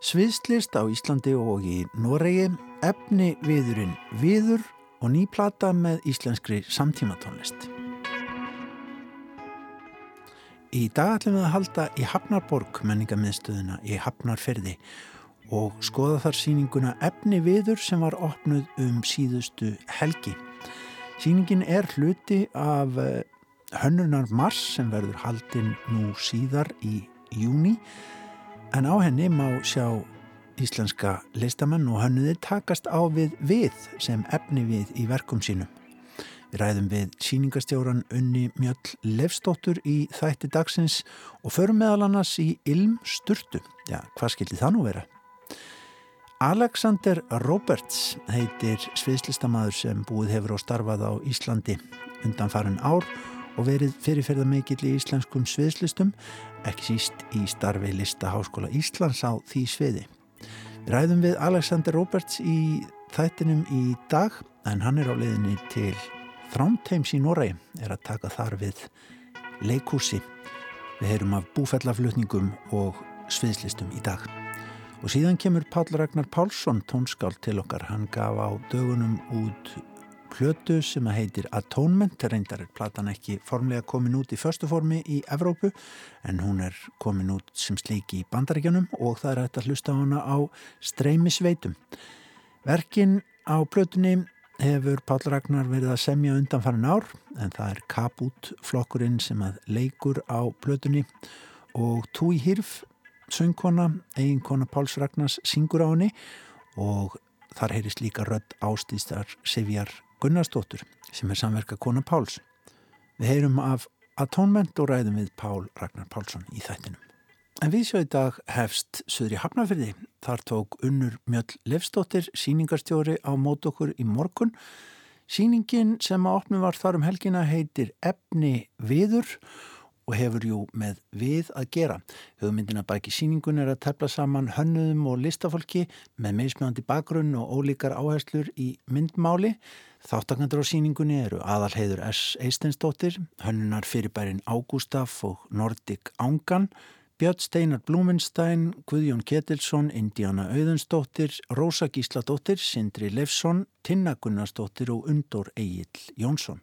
Sviðslist á Íslandi og í Noregi, efni viðurinn viður og nýplata með íslenskri samtímatónlist. Í dag ætlum við að halda í Hafnarborg menningamiðstöðuna í Hafnarferði og skoða þar síninguna efni viður sem var opnuð um síðustu helgi. Síningin er hluti af eh, hönnunar Mars sem verður haldinn nú síðar í júni en á henni má sjá íslenska listamenn og hönnuðir takast á við við sem efni við í verkum sínum. Við ræðum við síningastjóran Unni Mjöll Lefstóttur í þætti dagsins og förum meðal annars í Ilm Sturtu. Já, hvað skildi það nú vera? Alexander Roberts heitir sviðslistamæður sem búið hefur á starfað á Íslandi undan farin ár og verið fyrirferða mikill í íslenskum sviðslistum, ekki síst í starfi Listaháskóla Íslands á því sviði. Við ræðum við Alexander Roberts í þættinum í dag en hann er á leiðinni til Þrámteims í Noregi, er að taka þar við leikúsi. Við heyrum af búfellaflutningum og sviðslistum í dag. Og síðan kemur Pál Ragnar Pálsson tónskáld til okkar. Hann gaf á dögunum út plötu sem að heitir Atonement. Reyndar er platan ekki formlega komin út í förstu formi í Evrópu en hún er komin út sem slíki í bandaríkjanum og það er hægt að hlusta á hana á streymisveitum. Verkin á plötunni hefur Pál Ragnar verið að semja undanfarin ár en það er Kaput flokkurinn sem að leikur á plötunni og Túi Hirf söngkona, eiginkona Páls Ragnars syngur á henni og þar heyrist líka rödd ástístar Sivjar Gunnarsdóttur sem er samverka kona Páls. Við heyrum af Atonement og ræðum við Pál Ragnar Pálsson í þættinum. En við sjá í dag hefst Suðri Hafnafyrði. Þar tók Unnur Mjöll Lefstóttir síningarstjóri á mót okkur í morgun. Síningin sem að opnum var þar um helgina heitir Efni viður og hefur jú með við að gera. Hugmyndina baki síningun er að tefla saman hönnuðum og listafólki með meðsmjöndi bakgrunn og ólíkar áherslur í myndmáli. Þáttakandur á síningunni eru aðalheiður S. Eistensdóttir, hönnunar fyrirbærin Ágústaf og Nordik Ángan, Björn Steinar Blúmenstein, Guðjón Ketilsson, Indiana Auðunsdóttir, Rósa Gísladóttir, Sindri Lefsson, Tinna Gunnarsdóttir og Undor Egil Jónsson.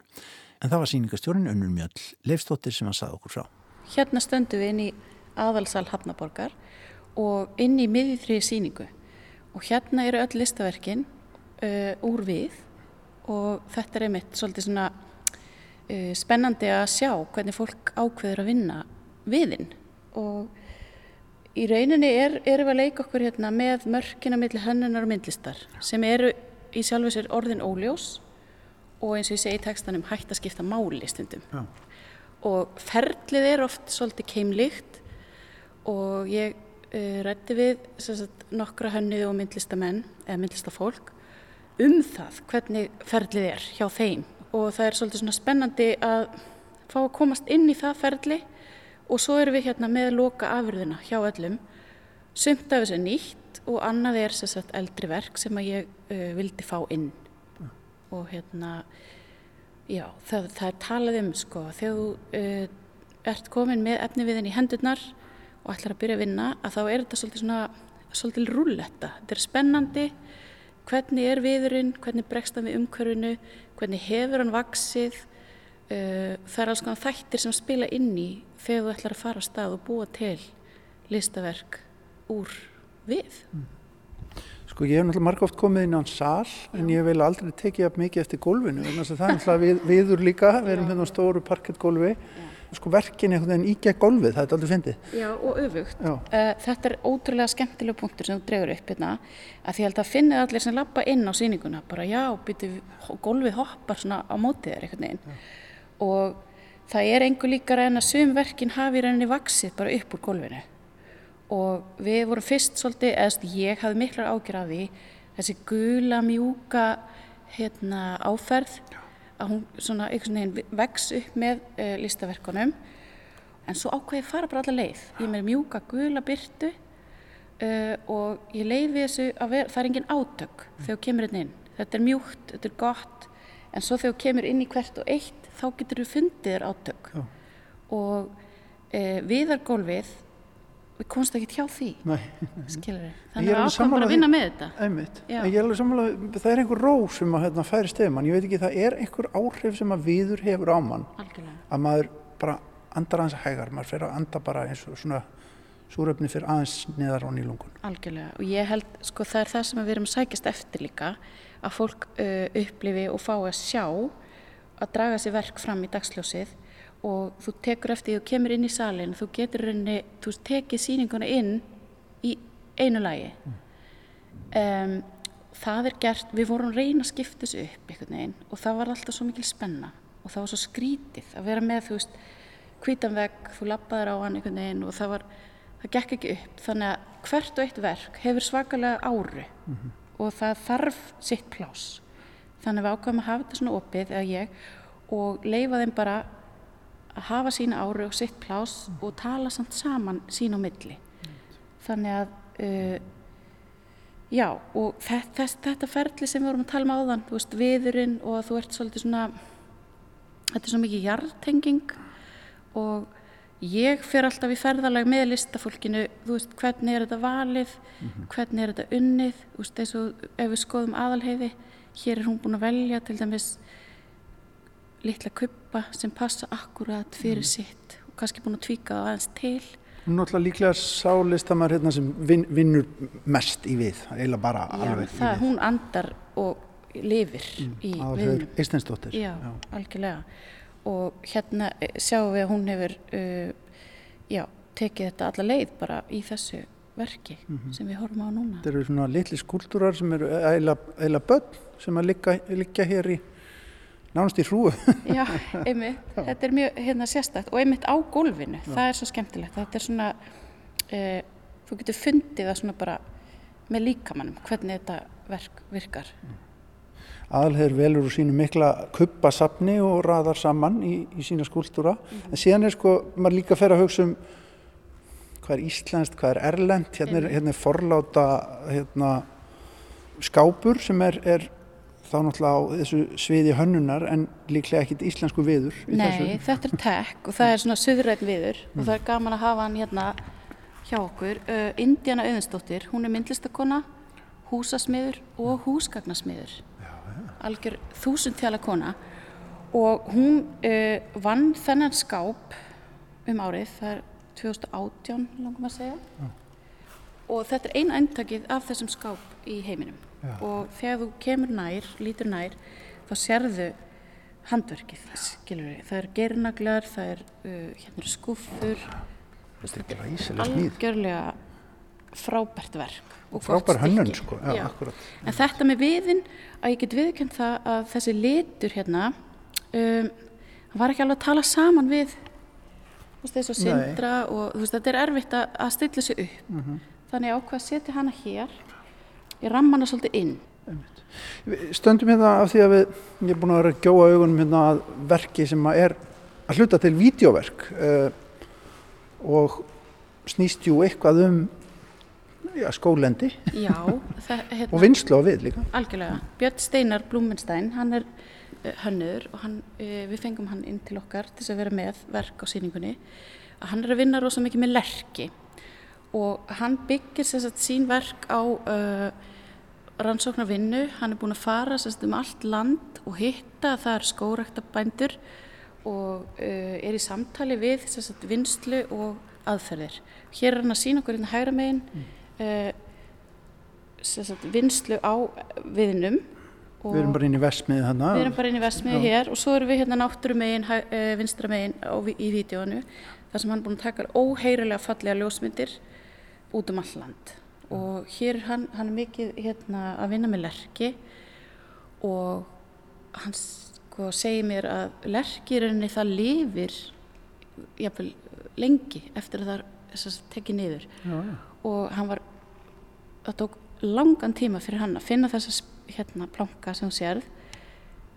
En það var síningastjórin Unnur Mjöll Leifsdóttir sem að saða okkur frá. Hérna stöndum við inn í aðalsal Hafnaborgar og inn í miðjithriði síningu og hérna eru öll listaverkin uh, úr við og þetta er einmitt svolítið svona uh, spennandi að sjá hvernig fólk ákveður að vinna viðinn og í rauninni er, erum við að leika okkur hérna með mörkina millir hennunar og myndlistar sem eru í sjálfu sér orðin óljós og eins og ég segi í textanum hægt að skipta máli stundum Já. og ferlið er oft svolítið keimlíkt og ég uh, rætti við sagt, nokkra hönnuði og myndlistamenn eða myndlistafólk um það hvernig ferlið er hjá þeim og það er svolítið svona spennandi að fá að komast inn í það ferli og svo erum við hérna með loka afurðina hjá öllum sumt af þessu nýtt og annað er sagt, eldri verk sem að ég uh, vildi fá inn. Og hérna já, það, það er talað um sko, þegar þú uh, ert komin með efniviðin í hendurnar og ætlar að byrja að vinna að þá er þetta svolítið svona svolítið rúlletta, þetta er spennandi. Hvernig er viðurinn, hvernig bregst hann við umhverfinu, hvernig hefur hann vaksið uh, það er alls konar þættir sem spila inn í þegar þú ætlar að fara á stað og búa til listaverk úr við. Mm. Sko ég hef náttúrulega marg oft komið inn á hans sál en ég vil aldrei tekið upp mikið eftir gólfinu að það er náttúrulega við, viður líka. Við erum hérna á stóru parkettgólfi. Sko verkin einhvern veginn ígja gólfið, það er aldrei fyndið. Já og öfugt. Já. Uh, þetta er ótrúlega skemmtilega punktur sem þú dregur upp hérna að því held að finna allir sem lappa inn á síninguna bara já, byrju, gólfið hoppar svona á mótið þér einhvern veginn. Og það er einhver líkar en að sumverkin hafi reyninni vaksið bara upp úr gólfinu og við vorum fyrst svolítið, eða ég hafði miklar ágjör af því þessi gula mjúka hérna, áferð að hún svona einhvern veginn vex upp með uh, listaverkunum. En svo ákveði fara bara alla leið. Ég með mjúka gula byrtu uh, og ég leiði þessu að vera, það er engin átök þegar þú kemur inn inn. Þetta er mjúkt, þetta er gott en svo þegar kemur inn í hvert og eitt þá getur þú fundið þér átök. Já. og e, viðargólfið við komst ekki hjá því. Skilur við, þannig að sammála bara að vinna með þetta. Ég er alveg sammála, það er einhver ró sem að hérna, færi stefumann. Ég veit ekki, það er einhver áhrif sem að viður hefur á mann. algjörlega, Að maður bara andar aðeins hægar. Maður fer að anda bara eins og svona súröfni fyrir aðeins niðar á nýlungun. algjörlega. Og ég held, sko það er það sem við erum að sækjast eftir líka að fólk uh, upplifi og fá að sjá að draga sér verk fram í dagsljósið og þú tekur eftir því þú kemur inn í salin, þú getur rauninni, þú veist, tekið sýninguna inn í einu lagi. Um, það er gert við vorum að reyna að skipta þessu upp einhvern veginn og það var alltaf svo mikil spenna og það var svo skrítið að vera með þú veist, hvítan vegg, þú labbaður á hann einhvern veginn og það var það gekk ekki upp, þannig að hvert og eitt verk hefur svakalega áru og það þarf sitt plás þannig að við ákvæmum að hafa þetta svona opið eða ég og leifa þeim bara að hafa sína áru og sitt plás og tala samt saman sín á milli. Þannig að uh, já og þetta, þess, þetta ferli sem við vorum að tala um áðan þú veist viðurinn og þú ert svolítið svona þetta er svo mikið jarðtenging og ég fer alltaf í ferðalag með listafólkinu þú veist hvernig er þetta valið hvernig er þetta unnið þú veist eins og ef við skoðum aðalheiði hér er hún búin að velja til dæmis litla kuppa sem passa akkurat fyrir sitt og kannski búin að tvíka það aðeins til er náttúrulega líklega sálistamar hérna sem vin, vinnur mest í við, eiginlega bara Já, alveg það, í við. hún andar og lifir í Aðalheiður viðnum Eistensdóttir. já, algjörlega og hérna eh, sjáum við að hún hefur uh, já, tekið þetta alla leið bara í þessu verki Mhm. sem við horfum á núna Þetta eru svona litli skúltúrar sem eru eiginlega eiginlega börn sem að liggja, liggja hér í nánast í hrúu. Já, einmitt, þetta er mjög hérna sérstætt og einmitt á gólfinu, það er svo skemmtilegt þetta er svona uh, þú getur fundið það svona bara með líkamannum, hvernig þetta verk virkar Aðalheiður velur úr sínu mikla kuppasafni og raðar saman í, í sína skúltúra. Mhm. En síðan er sko, maður líka fer að hugsa um hvað er íslenskt, hvað er erlend. Hérna er, hérna er forláta hérna, skápur sem er, er þá náttúrulega á þessu sviði hönnunar en líklega ekkit íslensku viður. Nei, þetta er tech og það er svona suðrætt viður og það er gaman að hafa hann hérna hjá okkur. Uh, Indiana Auðinsdóttir, hún er myndlistakona, húsasmiður og húsgagnasmiður. Algjör þúsundtjala kona og hún uh, vann þennan skáp um árið, það er 2018 langum að segja. Og þetta er eina endtakið af þessum skáp í heiminum. Já. Og þegar þú kemur nær, lítur nær, þá sérðu handverkið. Það er gernaglar, það er uh, hérna eru skúffur, Þetta er glæsilega smíð. algjörlega frábært verk. Frábær hönnun sko, já, Já. En þetta með viðin, að ég get viðkjönd það að þessi litur hérna, um, hann var ekki alveg að tala saman við, þessu sindra og veist, þetta er erfitt að, að stilla sig upp. Mhm. Þannig ég ákvað að setja hana hér, ég ramma hana svolítið inn. Stöndum hérna af því að við, ég er búin að vera að gjóa augunum hérna að verki sem að er að hluta til vídeoverk uh, og snýst jú eitthvað um já, skólendi Já, það, hérna, og vinslu á við líka. Algjörlega. Björn Steinar Blúmenstein, hann er uh, hönnur og hann, uh, við fengum hann inn til okkar til þess að vera með verk á sýningunni. Að hann er að vinna rosa mikið með lerki og hann byggir satt sín verk á uh, rannsóknarvinnu. Hann er búin að fara satt um allt land og hitta að það er skórektabændur og uh, er í samtali við satt vinslu og aðferðir. Hér er hann að sína okkur hérna hægra megin uh, sem sagt, vinslu á viðnum Við erum bara inn í vesmiði þarna. við erum bara inn í vestmiði hér og svo erum við hérna náttúru megin, uh, vinstra megin á, í vídjónu þar sem hann er búin að taka óheyrilega fallega ljósmyndir út um all land. Og hér er hann, hann er mikið hérna að vinna með lerki. Og hann sko segir mér að lerki er enni það lifir jafnvel lengi eftir að það tekið niður. Já, já. og hann var það tók langan tíma fyrir hann að finna þessa hérna planka sem hún sérð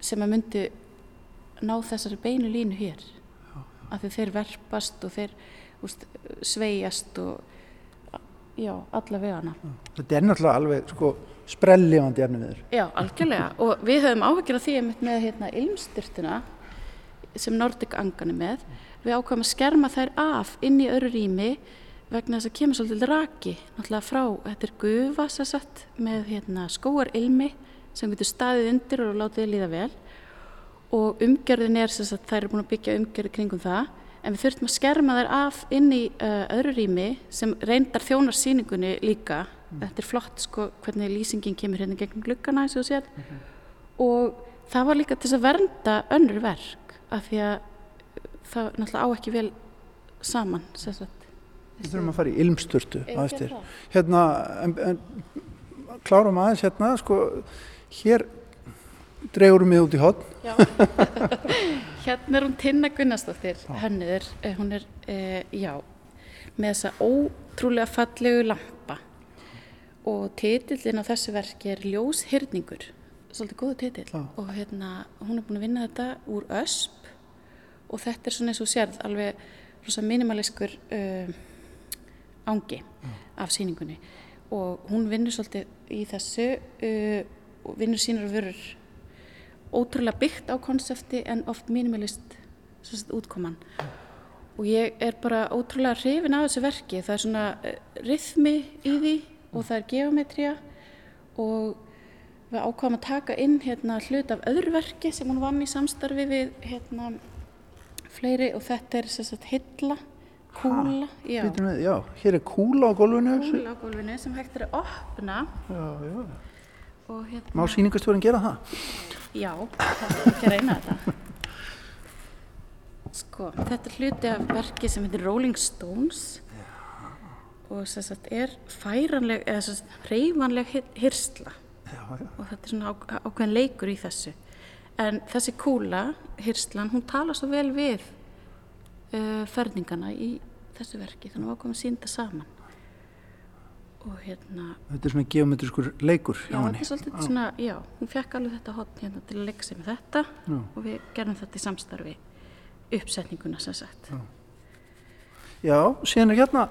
sem að myndi ná þessari beinu línu hér. Af því þeir verpast og þeir úst, sveigjast og já, alla vegana. Þetta er náttúrulega alveg sko sprellifandi efni við þér. já, algjörlega. Og við höfum áhyggjur af því með hérna ilmstyrtuna sem Nordic Angan er með. Við ákvæmum að skerma þær af inn í öru rými vegna þess að kemur svolítið raki náttúrulega frá, þetta er gufa sérsett með hérna, skóar ilmi sem getur staðið undir og látið líða vel. Og umgjörðin er sérsett þær eru búin að byggja umgjörði kringum það en við þurftum að skerma þær af inn í uh, öðru rými sem reyndar þjónar síningunni líka mm. þetta er flott sko hvernig lýsingin kemur hérna gegnum glukkana eins og sér mm -hmm. og það var líka til að vernda önnur verk af því að það náttúrulega á ekki vel saman Við þurfum að fara í ilmsturtu á eftir. Hérna, en, en, klárum aðeins hérna, sko, hér dregurum við út í hodn. Já, hérna er hún Tinna Gunnarsdóttir, henniður, eh, hún er, e, já, með þessa ótrúlega fallegu lampa. Og titillin á þessu verki er Ljóshyrningur, svolítið góðu titill. Já. og hérna, hún er búin að vinna þetta úr ösp og þetta er svona eins og sérð alveg rosa minimalískur uh, ángi af síningunni og hún vinnur svolítið í þessu uh, og vinnur sínur og verður ótrúlega byggt á konsepti en oft minimalist útkoman og ég er bara ótrúlega hrifin af þessu verki það er svona uh, rithmi í því og það er geometría og við ákvæmum að taka inn hérna, hlut af öðru verki sem hún vann í samstarfi við hérna, fleiri og þetta er sérstaklega hilla Kúla, já. Við, já. Hér er kúla á gólfinu. Kúla á gólfinu sem hægt er að opna. Já, já. Hérna... Má síningastjórin gera það? Já, það er ekki að reyna þetta. Sko, þetta er hluti af verki sem heitir Rolling Stones já. og þess að er færanleg, eða þess að reyfanleg hirsla og þetta er svona á, ákveðin leikur í þessu. En þessi kúla, hirslan, hún tala svo vel við uh, ferningana í þessu verki þannig að við ákveðum að sínda saman og hérna Þetta er svona geometriskur leikur Já, þetta er svolítið ah. svona, já, hún fekk alveg þetta hotn hérna til að leggja sig með þetta já. og við gerum þetta í samstarfi uppsetninguna sem sagt Já, já síðan er hérna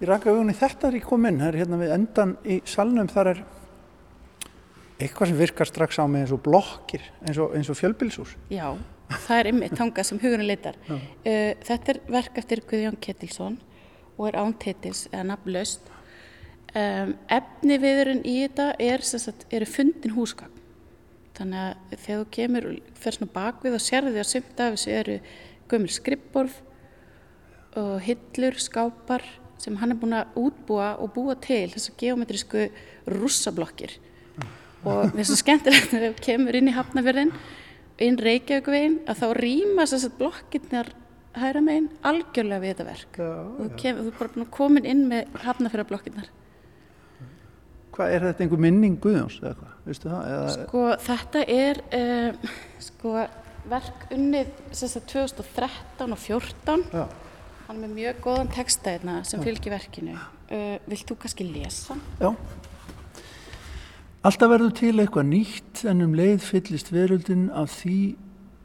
í rakaðugunni þetta er í komin það er hérna við endan í salnum þar er eitthvað sem virkar strax á mig eins og blokkir eins og, og fjölbilsús Já það er ymmið tanga sem hugurinn leitar. Uh, þetta er verk eftir Guðjón Kettilsson og er ántitils eða nafnlaust. Um, efni viðurinn í þetta er, sagt, er fundin húsgagn. Þannig að þegar þú kemur og fer svona bakvið og sérði því að sumt af þessu eru gömur skrippborð og hillur, skápar sem hann er búin að útbúa og búa til þessar geometrísku russablokkir. Og mér er svo skemmtilegt þegar þú kemur inn í hafnafjörðin inn Reykjavíkvegin að þá rýma þess að blokkirnar hæra meginn algjörlega við þetta verk. Já, og kem, þú er bara komin inn með hafnafjara blokkirnar Hvað er þetta einhver minning Guðjóns eða hvað, veistu það? Eða... Sko þetta er uh, sko verk unnið að 2013 og 14 já. hann er með mjög góðan texta hérna sem fylgir verkinu uh, Vilt þú kannski lesa? Já Alltaf verður til eitthvað nýtt en um leið fyllist veröldin af því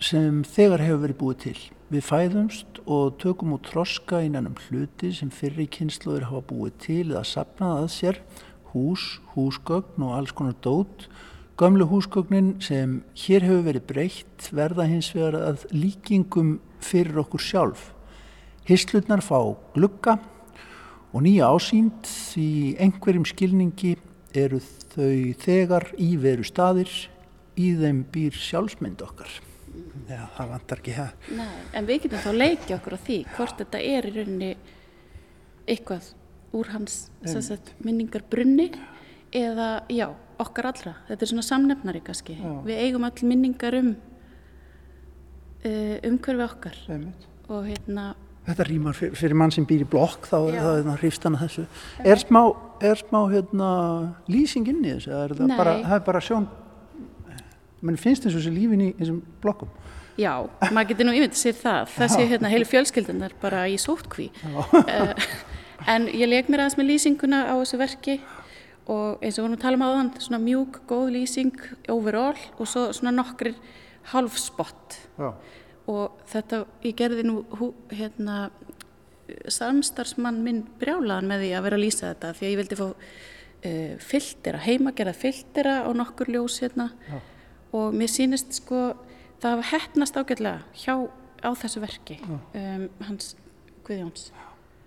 sem þegar hefur verið búið til. Við fæðumst og tökum út troska innan um hluti sem fyrri kynsluður hafa búið til eða sapnað að sér, hús, húsgögn og alls konar dót. Gamlu húsgögnin sem hér hefur verið breytt verða hins vegar að líkingum fyrir okkur sjálf. Hisslutnar fá glugga og nýja ásýnd því einhverjum skilningi eru þau þegar í veru staðir í þeim býr sjálfsmynd okkar Já, það vantar ekki það Nei, En við getum þá leikja okkur á því hvort þetta er í rauninni eitthvað úr hans sagt, minningar brunni eða já, okkar allra. Þetta er svona samnefnari kannski. Já. við eigum all minningar um uh, umhverfi okkar. Einmitt. og hérna þetta rýmar fyrir, fyrir mann sem býr í blokk þá er það hrifst hann að þessu. Er smá, er smá hérna, lýsing inn í þessu er það, bara, það er bara sjón mann finnst eins og þessu lífin í þessum blokkum. Já, maður getur nú yfir sér það. Þessi hérna, heilu fjölskyldunar bara í sótkví en ég leik mér aðeins með lýsinguna á þessu verki og eins og við vorum að tala um á þann svona mjúk, góð lýsing overall og svo svona nokkrir halfspott Já. Og þetta, ég gerði nú hérna samstarfsmann minn brjálaðan með því að vera að lýsa þetta því að ég vildi fá uh, filtera, heimagerða filtera og nokkur ljós hérna. Já. og mér sýnist sko það hefnast ágætlega hjá á þessu verki um, hans Guðjóns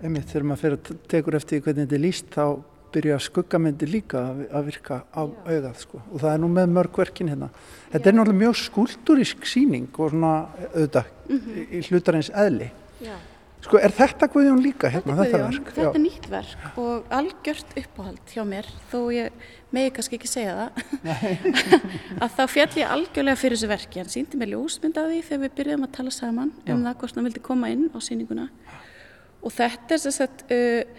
einmitt þegar maður fyrir að tekur eftir hvernig þetta er líst þá byrja skuggamyndir líka að virka á Já. augað sko. og það er nú með mörgverkin hérna. Þetta Já. er náttúrulega mjög skuldurísk síning og svona auðvitað mm -hmm. í hlutarins eðli. Já. Sko er þetta Guðjón líka hérna, þetta, þetta verk? Þetta er nýtt verk og algjört uppáhald hjá mér þó ég megi kannski ekki segja það að þá fjall ég algjörlega fyrir þessu verki hann síndi mig ljósmynd af því þegar við byrjuðum að tala saman um það hvort hann vildi koma inn á síninguna og þetta er þess að uh,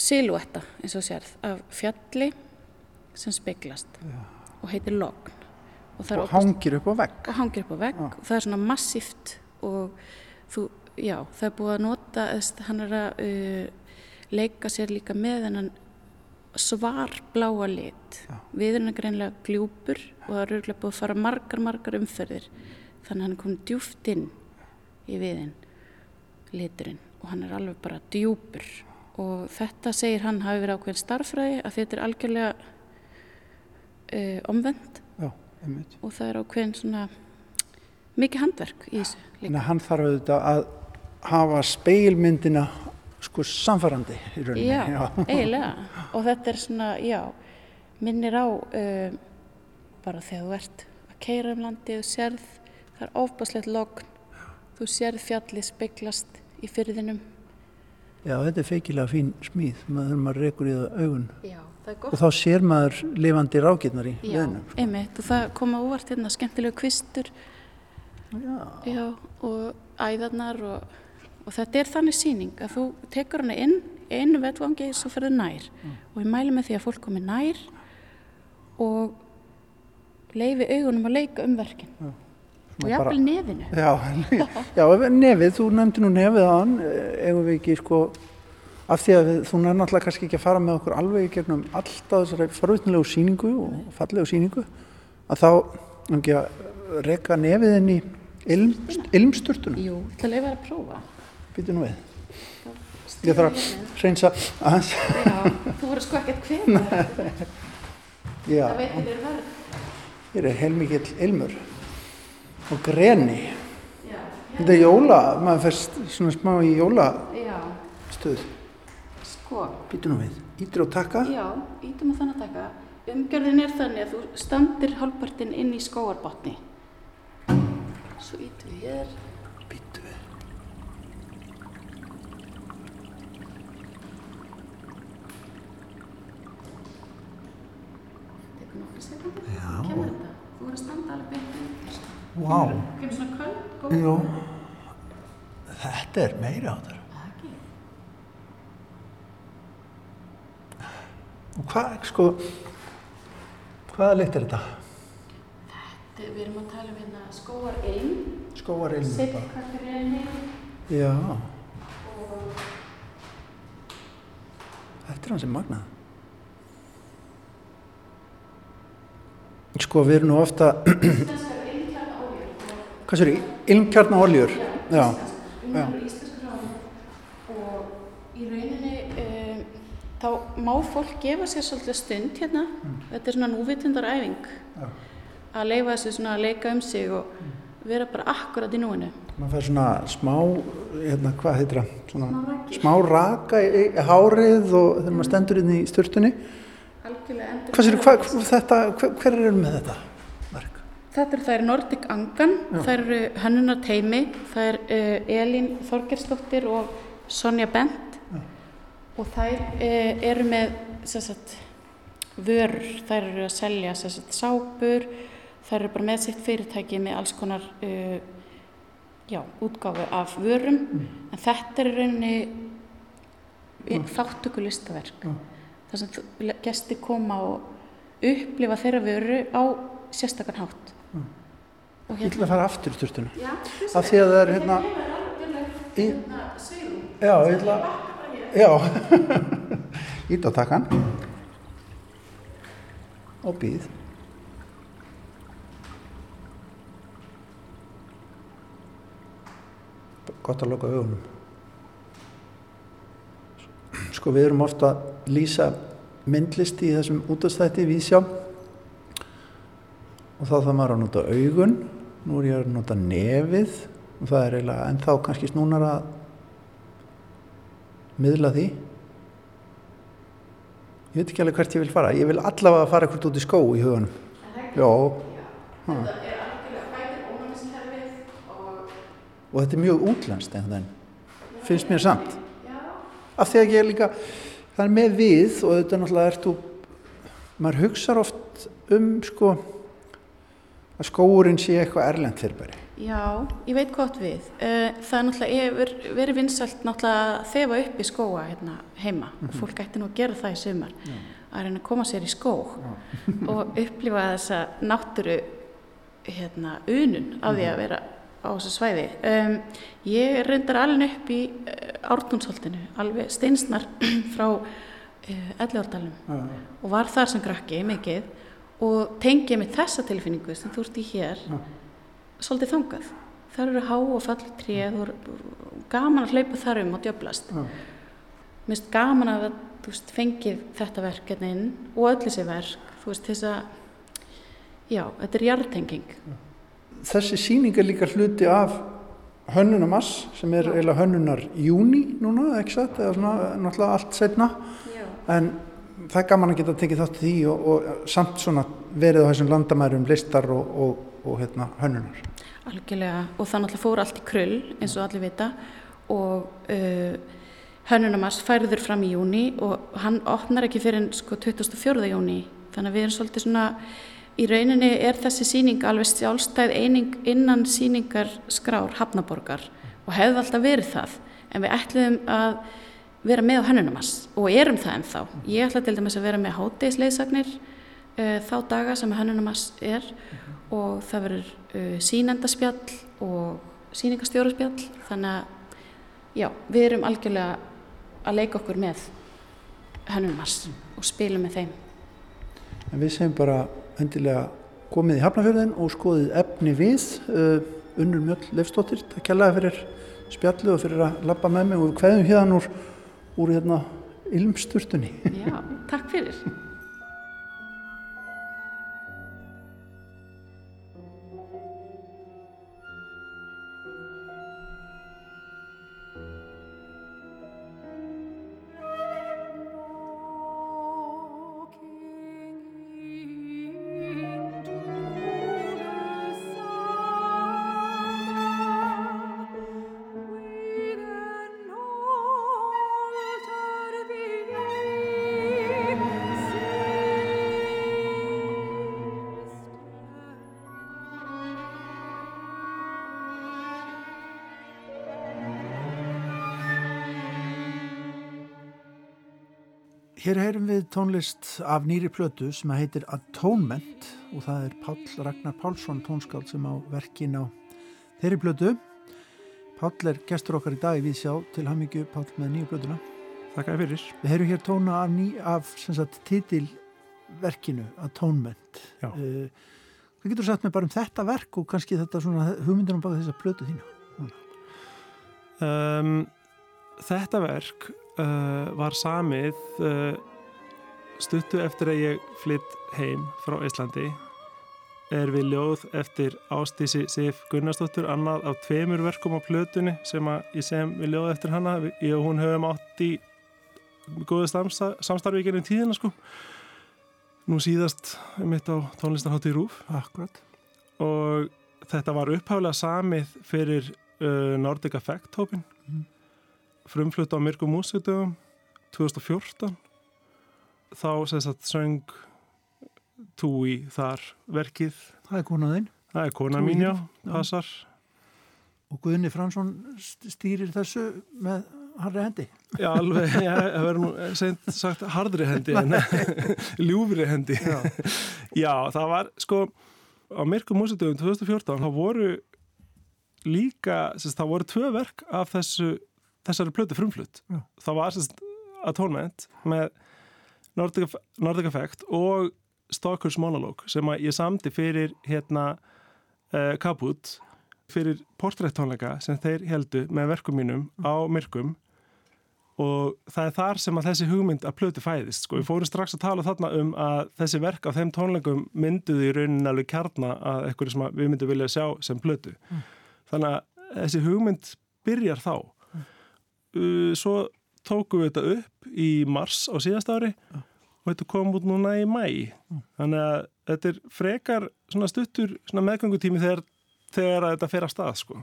silúetta eins og sérð af fjalli sem speiklast Já. og heitir logn. Og, og hangir upp á vegg. Og hangir upp á vegg. Og það er svona massíft og þú, já, það er búið að nota hann er að uh, leika sér líka með hennan svar bláa lit. Já. við erum greinlega gljúpur og það eru búið að fara margar margar umferðir. Þannig að hann er komin djúft inn í viðin liturinn og hann er alveg bara djúpur og þetta segir hann hafi verið ákveðin starfræði að þetta er algjörlega uh, omvend Já, og það er ákveðin svona mikið handverk í þessu líka. Þannig að hann þarf auðvitað að hafa speilmyndina sko samfærandi í rauninni. Já, já. eiginlega og þetta er svona, já, minnir á uh, bara þegar þú ert að keira um landi og sérð, það er ofbaslegt logn, þú sérð fjallið speiklast í fyrðinum Já, þetta er feikilega fín smíð, maður, maður rekur í það augun Já, það og þá sér maður lifandi rákirnar í leðinum. Já, einmitt og það koma úvart hérna skemmtilegu kvistur Já. Já, og æðarnar og, og þetta er þannig síning að þú tekur hana inn einu vettvangi svo ferður nær mm. og ég mælu með því að fólk komi nær og leifi augunum að leika um verkin. Já og jafnvel nefinu. Já, já, nefið, þú nefndi nú nefið á hann eigum við ekki sko af því að við, þú nefndi náttúrulega kannski ekki að fara með okkur alveg í gegnum alltaf þessari farvitnilegu síningu og fallegu síningu að þá ekki að reyka nefið inn í ilm, ilmsturtunum. Jú, það leiði verið að prófa. Býtu nú við. Ég þarf að reynsa aðeins. Já, þú voru sko ekkert hvem Það veitir verð. Ég er heilmikið ilmur og greni. Já, þetta er jóla, maður fyrst svona smá í jólastöð. Sko. Býtu nú við, ítur og taka já, ítum og þannig að taka umgjörðin er þannig að þú standir halvpartinn inn í skóarbotni svo ítum við hér. Býtu við. Tekur nokkru sekundu kemur þetta, þú voru að standa alveg beint Wow. Kemur svona köld? Jú. Þetta er meiri á þar. Og hvað, sko, hvaða lit er þetta? Þetta, við erum að tala um hérna skóar einn. Skóar einn. Sittkakkar einni. Já. Og... Þetta er hans sem magnað. Sko, við erum nú ofta hvað sér ég, ilmkjarnaoljur já, já. og í rauninni um, þá má fólk gefa sér svolítið stund hérna. Mm. þetta er svona núvitundaræfing. Að leifa þessu svona að leika um sig og mm. vera bara akkurat í núinu. Maður fær svona smá hérna, hvað svona smá raka í, í hárið og þegar maður stendur inn í störtunni hvað sér, hver, hver er með þetta? Þetta er, það er Nordic Angan, það eru Hannuna Teimi, er uh, Elín Þorgersdóttir og Sonja Bent. Já. og þær uh, eru með sagt, vörur, þær eru að selja sagt, sápur, þær eru bara með sitt fyrirtæki með alls konar uh, já, útgáfu af vörum, mm. en þetta er rauninni þáttöku listaverk, þar sem gæsti koma og upplifa þeirra vöru á sérstakann hátt. Ég ætla að fara aftur í styrtunum. Já, af því að það er hérna... Í... Já, ég ætla að... Já, ít á takkan. Og býð. Gott að loka augunum. Sko við erum ofta að lýsa myndlisti í þessum útastætti við sjá og þá þarf maður að nota augun nú er ég að nota nefið. Og það er eiginlega ennþá kannski snúnar að miðla því. Ég veit ekki alveg hvert ég vil fara. Ég vil allavega fara eitthvað út í skó í huganum. Já. Þetta er algjörlega fætir ónæmiskerfið og og þetta er mjög útlænst einhvern veginn finnst mér samt. Já, af því að ég er líka það er með við og þetta náttúrulega ert þú maður hugsar oft um sko að skóurinn sé eitthvað erlend fyrirbæri. Já, ég veit gott við. Eh, Það er náttúrulega verið vinsalt náttúrulega að þefa upp í skóa hérna heima. Og fólk ætti nú að gera það í sumar að reyna að koma sér í skó og upplifa þessa náttúru hérna unun af því að vera á þessu svæði. Um, ég reyndar alveg upp í uh, Ártúnsholtinu, alveg steinsnar frá uh, Elliárdalum og var þar sem krakki mikið og tengið með þessa tilfinningu sem þú ert í hér svolítið þangað. Það eru há og fallu tréð og gaman að hlaupa þar um og djöblast. Mér finnst gaman að þú veist, fengið þetta verk hérna inn og öll þessi verk, þú veist, þess að, já, þetta er jarðtenging. þessi síning er líka hluti af hönnunamass sem er eiginlega hönnunar júni núna, ekki satt, eða svona náttúrulega allt setna en það er gaman að geta tekið þátt því og, og samt svona verið á þessum landamærum listar og, og, og hérna, hönnunar Algjörlega, og það náttúrulega fór allt í krull, eins og allir vita, og uh, Hönnunamars færður fram í júni og hann opnar ekki fyrir sko 24. júni, þannig að við erum svolítið svona, í rauninni er þessi síning alveg sjálfstæð eining innan síningar skrár Hafnaborgar og hefði alltaf verið það, en við ætluðum að vera með á Hönnunamars og erum það ennþá. Ég ætla til dæmis að vera með hátegisleisagnir uh, þá daga sem Hönnunamars er og það verður uh, sínendaspjall og síningastjóraspjall þannig að já, við erum algjörlega að leika okkur með hönnunmars og spilum með þeim. En við segjum bara endilega komið í Hafnafjörðin og skoðið efni við uh, Unnur Mjöll Leifstóttir, það kjallaði fyrir spjallu og fyrir að labba með mig og við kveðum hérna úr, úr hérna ilmsturtunni. Já, takk fyrir. Hér heyrum við tónlist af nýri plötu sem að heitir Atonement og það er Páll Ragnar Pálsson tónskáld sem á verkin á þeirri plötu. Páll er gestur okkar í dag við sjá til hamingju Páll með nýju plötuna. Þakka þér fyrir. Við heyrum hér tóna af, ný, af sagt, titilverkinu Atonement. Uh, hvað getur þú sagt mér bara um þetta verk og kannski þetta svona hugmyndunum baka þessa plötu þínu? Um, þetta verk uh, var samið uh, stuttu eftir að ég flytt heim frá Íslandi er við ljóð eftir Ástísi Sif Gunnarsdóttur annað af tveimur verkum á plötunni sem ég sem við ljóð eftir hana ég og hún höfum átt í góðu samstarfi genið tíðina sko nú síðast mitt á tónlistarhátti Rúf Akkurat. og þetta var upphaflega samið fyrir uh, Nordic Effect hópin. Frumflutt á Myrku músitugum 2014 þá sem sagt söng Túi þar verkið. Það er konaðinn það er kona mín já, passar. Og Guðni Fransson st- stýrir þessu með harri hendi. já, alveg, það verður nú seint sagt hardri hendi en ljúfri hendi. Já. Já, það var sko á Myrku músitugum 2014 þá voru líka, sérst, það voru tvö verk af þessu, þessari plötu frumflutt. Já. það var sérst Atonement með Nordic, Nordic Effect og Stalkers Monologue sem ég samdi fyrir hérna uh, Kaput fyrir portrættónleika sem þeir heldu með verkum mínum á Myrkum. Og það er þar sem að þessi hugmynd að plötu fæðist sko. við fórum strax að tala þarna um að þessi verk á þeim tónleikum mynduði í rauninni alveg kjarna að eitthvað sem að við myndum vilja sjá sem plötu. Þannig að þessi hugmynd byrjar þá uh, svo tókum við þetta upp í mars á síðast ári Já. og þetta kom út núna í mæ þannig að þetta er frekar svona stuttur svona meðgöngutími þegar, þegar þetta fer að stað sko.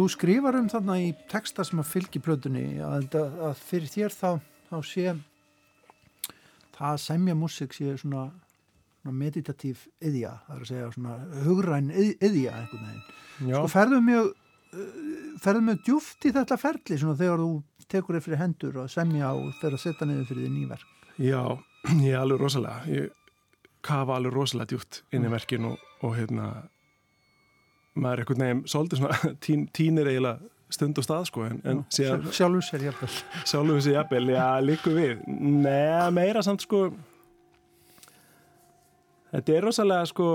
Þú skrifar um þarna í texta sem að fylgi plötunni að, að fyrir þér þá, þá sé það að semja músik sé svona, svona meditatív yðja, það er að segja svona hugræn yðja einhvern veginn. Sko ferðu mjög uh, ferðu mjög djúft í þetta ferli svona þegar þú tekur þér fyrir hendur og semja og fer að setja niður fyrir því nýverk. já, ég er alveg rosalega ég kafa alveg rosalega djúpt inn í verkin og, og hérna maður er einhvern veginn svolítið svona tín, tínir eiginlega stund og stað sko en, en síðan Sjálfur sér jafnvel. sjálfum þessi jafnvel, já, líku við. Nei, meira samt sko Þetta er rosalega sko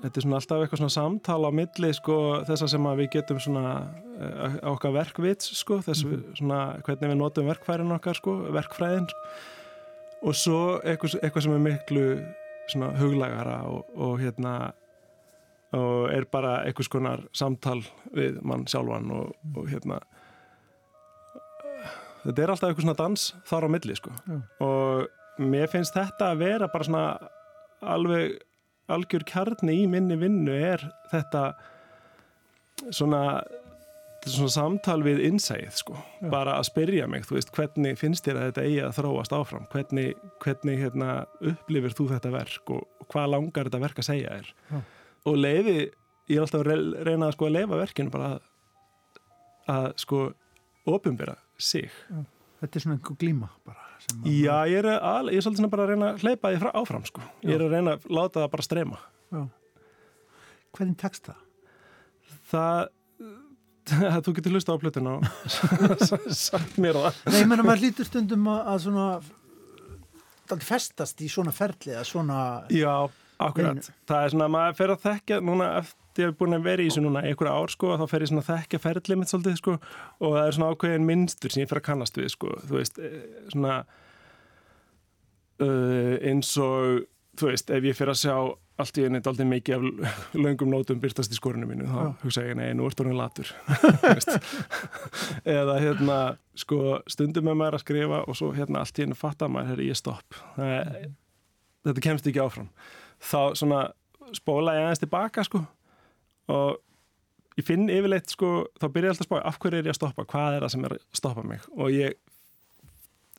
Þetta er svona alltaf eitthvað svona samtal á milli sko þess að sem að við getum svona uh, okkar verkvits sko þess mm svona hvernig við notum verkfærin okkar sko, verkfræðin. Og svo eitthvað, eitthvað sem er miklu svona huglægara og, og hérna og er bara einhvers konar samtal við mann sjálfan og, og hérna þetta er alltaf eitthvað svona dans þar á milli sko Já. og mér finnst þetta að vera bara svona alveg algjör kjarni í minni vinnu er þetta svona, svona samtal við innsæð sko, Já. bara að spyrja mig þú veist, hvernig finnst þér að þetta eigi að þróast áfram hvernig, hvernig hérna, upplifir þú þetta verk og, hvað langar þetta verk að segja þér Já. Og leiði, ég er alltaf að re- reyna að sko að leifa verkinu bara að, að sko opimbera sig Þetta er svona einhver glíma bara. að- Já, ég er, al, ég er svolítið bara að reyna að hleypa því áfram sko. Ég er að reyna að láta það bara streyma. Já. Hvernig tekst það? Það, það þú getur hlusta á plötuna og sagt mér það. Nei, ég menna maður lítur stundum að, að svona festast í svona ferli eða svona Já, akkurat. Það er svona, maður fer að þekkja núna eftir ég hef búin að vera í þessu núna einhverja ár sko, þá fer ég svona að þekkja ferlið mitt svolítið sko, og það er svona ákveðin minnstur sem ég fer að kannast við sko, þú veist, eh, svona uh, eins og þú veist, ef ég fer að sjá allt í henni daldið mikið af löngum nótum byrtast í skorinu mínu, þá Já. hugsa ég, nei, nú ertu orðin latur. Eða hérna sko, stundum með maður að skrifa og svo hérna allt í henni fattar maður, herri, ég stopp. Það, er- þetta kemst ekki áfram þá svona spóla ég aðeins tilbaka sko. Og ég finn yfirleitt sko, þá byrja ég alltaf að spá af hverju er ég að stoppa, hvað er það sem er að stoppa mig? Og ég